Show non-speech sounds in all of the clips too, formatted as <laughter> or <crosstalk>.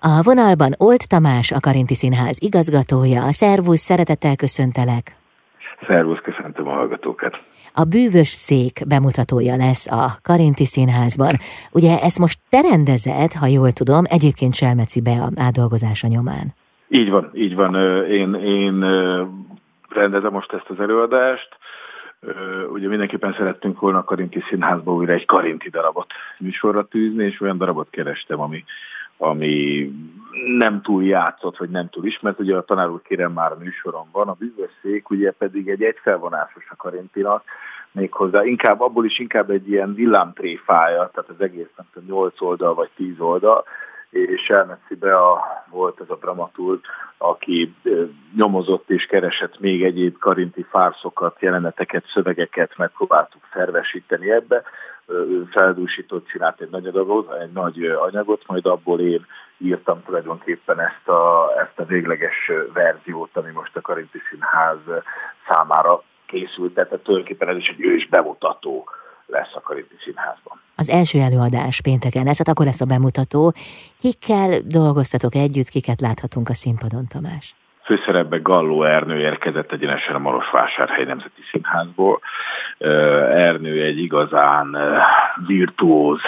A vonalban Olt Tamás, a Karinti Színház igazgatója. A szervusz, szeretettel köszöntelek. Szervusz, köszöntöm a hallgatókat. A bűvös szék bemutatója lesz a Karinti Színházban. Ugye ezt most te rendezed, ha jól tudom, egyébként Selmeci be a átdolgozása nyomán. Így van, így van. Én, én rendezem most ezt az előadást. Ugye mindenképpen szerettünk volna a Karinti Színházba újra egy Karinti darabot műsorra tűzni, és olyan darabot kerestem, ami, ami nem túl játszott, vagy nem túl ismert. Ugye a tanár úr kérem már műsoron van, a bűvösszék ugye pedig egy egyfelvonásos a Karintinak, méghozzá inkább abból is inkább egy ilyen villámtréfája, tehát az egész nem tudom, 8 oldal vagy 10 oldal, és Elmetszi a volt ez a dramaturg, aki nyomozott és keresett még egyéb karinti fárszokat, jeleneteket, szövegeket, megpróbáltuk szervesíteni ebbe. Feldúsított, csinált egy nagy adagot, egy nagy anyagot, majd abból én írtam tulajdonképpen ezt a, ezt a végleges verziót, ami most a Karinti Színház számára készült, tehát tulajdonképpen ez is egy ős bemutató lesz a Karinti Színházban. Az első előadás pénteken lesz, hát akkor lesz a bemutató. Kikkel dolgoztatok együtt, kiket láthatunk a színpadon, Tamás? Főszerepben Galló Ernő érkezett egyenesen a Marosvásárhely Nemzeti Színházból. Ernő egy igazán virtuóz,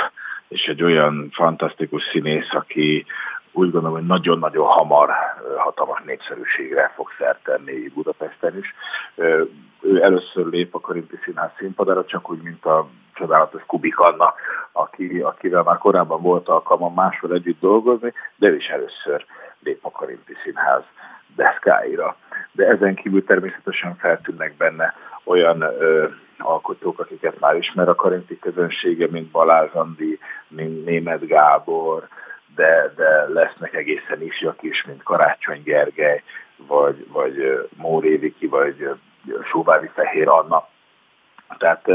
és egy olyan fantasztikus színész, aki úgy gondolom, hogy nagyon-nagyon hamar hatalmas népszerűségre fog szert tenni Budapesten is. Ő először lép a Karinti Színház színpadára, csak úgy, mint a csodálatos Kubik Anna, aki, akivel már korábban volt alkalma máshol együtt dolgozni, de ő is először lép a Karinti Színház deszkáira. De ezen kívül természetesen feltűnnek benne olyan ö, alkotók, akiket már ismer a Karinti közönsége, mint Balázs Andi, mint Német Gábor, de, de lesznek egészen ifjak is, mint Karácsony Gergely, vagy, vagy Móri Viki, vagy Sóvári Fehér Anna. Tehát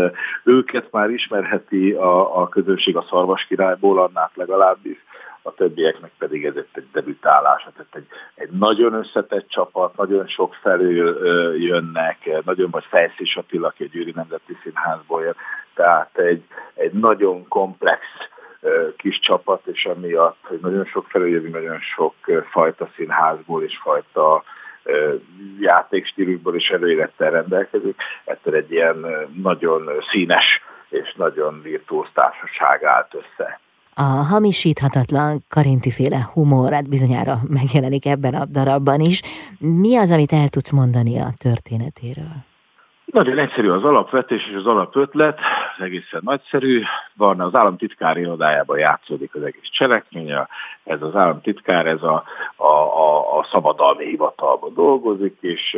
őket már ismerheti a, a közönség a Szarvas királyból, annát legalábbis, a többieknek pedig ez egy debütálás, tehát egy, egy nagyon összetett csapat, nagyon sok felől jönnek, nagyon vagy Fejszés Attila, aki a Győri Nemzeti Színházból jön, tehát egy, egy nagyon komplex kis csapat, és emiatt, hogy nagyon sok felüljövünk, nagyon sok fajta színházból és fajta játékstílusból és előélettel rendelkezik, ettől egy ilyen nagyon színes és nagyon virtuóz társaság állt össze. A hamisíthatatlan karintiféle humor, hát bizonyára megjelenik ebben a darabban is. Mi az, amit el tudsz mondani a történetéről? Nagyon egyszerű az alapvetés és az alapötlet, az egészen nagyszerű. Van az államtitkár irodájában játszódik az egész cselekmény, ez az államtitkár, ez a, a, a, a szabadalmi hivatalban dolgozik, és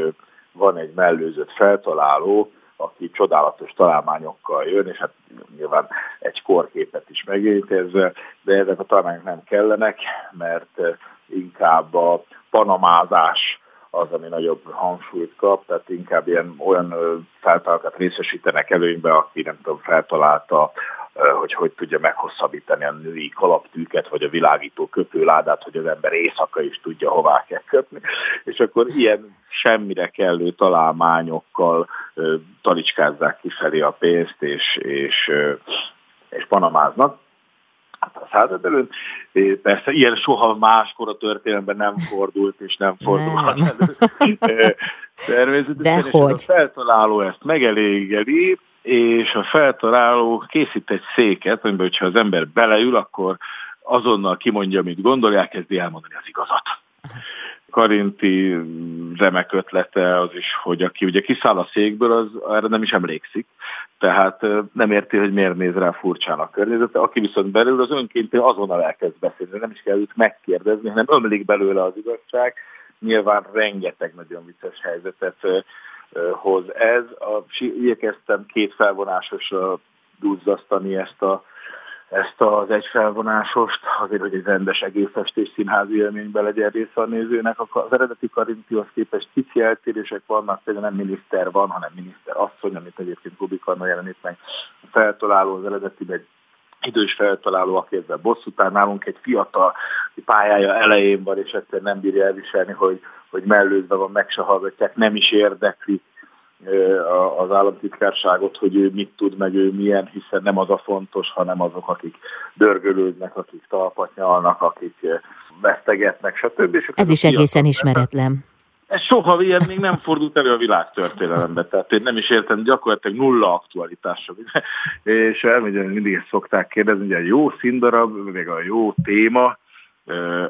van egy mellőzött feltaláló, aki csodálatos találmányokkal jön, és hát nyilván egy korképet is megjelent ezzel, de ezek a találmányok nem kellenek, mert inkább a panamázás az, ami nagyobb hangsúlyt kap, tehát inkább ilyen olyan feltalálatokat részesítenek előnybe, aki nem tudom, feltalálta, hogy hogy tudja meghosszabbítani a női kalaptűket, vagy a világító köpőládát, hogy az ember éjszaka is tudja hová kell köpni. És akkor ilyen semmire kellő találmányokkal talicskázzák kifelé a pénzt, és, és, és panamáznak a század előtt. Persze ilyen soha máskor a történelemben nem fordult, és nem fordulhat elő. Természetesen De hogy? a feltaláló ezt megelégeli, és a feltaláló készít egy széket, amiben, hogyha az ember beleül, akkor azonnal kimondja, amit gondol, elkezdi elmondani az igazat. Karinti remek ötlete az is, hogy aki ugye kiszáll a székből, az erre nem is emlékszik, tehát nem érti, hogy miért néz rá furcsán a környezete. Aki viszont belül, az önként azonnal elkezd beszélni, nem is kell őt megkérdezni, hanem ömlik belőle az igazság. Nyilván rengeteg nagyon vicces helyzetet hoz ez. A, igyekeztem két felvonásosra duzzasztani ezt a ezt az egyfelvonásost, azért, hogy egy rendes egészestés színházi élményben legyen része a nézőnek. Az eredeti Karintihoz képest pici eltérések vannak, például nem miniszter van, hanem miniszter asszony, amit egyébként Kubik Anna jelenít meg. A feltaláló az eredeti egy idős feltaláló, aki ezzel bosszútán nálunk egy fiatal pályája elején van, és egyszer nem bírja elviselni, hogy, hogy mellőzve van, meg se hallgatják, nem is érdekli az államtitkárságot, hogy ő mit tud, meg ő milyen, hiszen nem az a fontos, hanem azok, akik dörgölődnek, akik talpat nyalnak, akik vesztegetnek, stb. És Ez is egészen ismeretlen. Ez soha ilyen még nem fordult elő a világtörténelemben, tehát én nem is értem, gyakorlatilag nulla aktualitása. És elmegyek, mindig ezt szokták kérdezni, hogy a jó színdarab, meg a jó téma,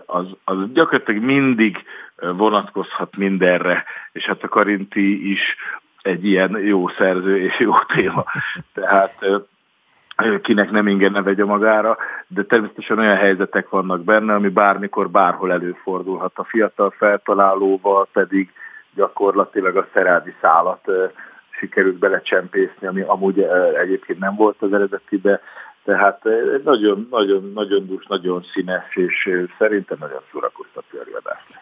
az, az gyakorlatilag mindig vonatkozhat mindenre, és hát a Karinti is egy ilyen jó szerző és jó téma. Tehát kinek nem ingyen ne vegye magára, de természetesen olyan helyzetek vannak benne, ami bármikor, bárhol előfordulhat. A fiatal feltalálóval pedig gyakorlatilag a szerádi szálat sikerült belecsempészni, ami amúgy egyébként nem volt az eredetibe, tehát nagyon, nagyon, nagyon dus, nagyon színes, és szerintem nagyon szórakoztató.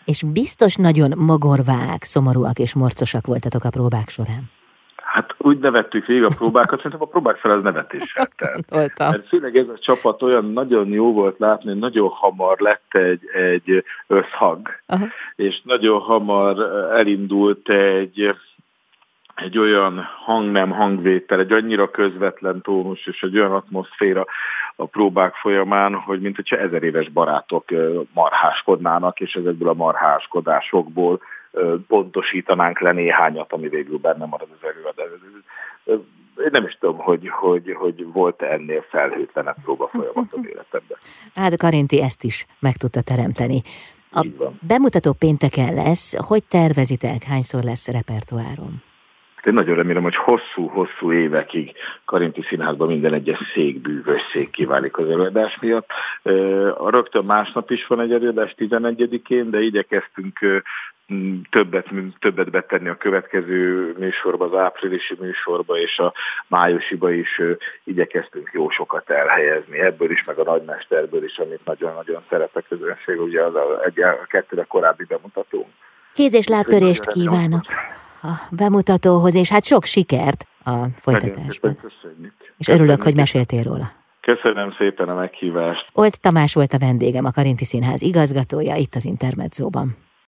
És biztos nagyon mogorvák, szomorúak és morcosak voltatok a próbák során. Hát úgy nevettük végig a próbákat, szerintem a próbák fel az nevetéssel <laughs> telt. Mert főleg ez a csapat olyan nagyon jó volt látni, nagyon hamar lett egy, egy összhang, Aha. és nagyon hamar elindult egy, egy olyan hangnem, hangvétel, egy annyira közvetlen tónus és egy olyan atmoszféra a próbák folyamán, hogy mint hogyha ezer éves barátok marháskodnának, és ezekből a marháskodásokból pontosítanánk le néhányat, ami végül benne marad az előadásban. Én nem is tudom, hogy, hogy, hogy volt -e ennél felhőtlenebb próba folyamat az <laughs> életemben. Hát Karinti ezt is meg tudta teremteni. A bemutató pénteken lesz, hogy tervezitek, hányszor lesz repertoárom? Én nagyon remélem, hogy hosszú-hosszú évekig Karinti Színházban minden egyes szék bűvös szék kiválik az előadás miatt. Rögtön másnap is van egy előadás 11-én, de igyekeztünk többet, többet betenni a következő műsorba, az áprilisi műsorba és a májusiba is igyekeztünk jó sokat elhelyezni. Ebből is, meg a nagymesterből is, amit nagyon-nagyon szeret a közönség, ugye az a, egy, a kettőre korábbi bemutató. Kéz és lábtörést kívánok a bemutatóhoz, és hát sok sikert a folytatásban. És örülök, hogy meséltél róla. Köszönöm szépen a meghívást. Olt Tamás volt a vendégem, a Karinti Színház igazgatója itt az Intermedzóban.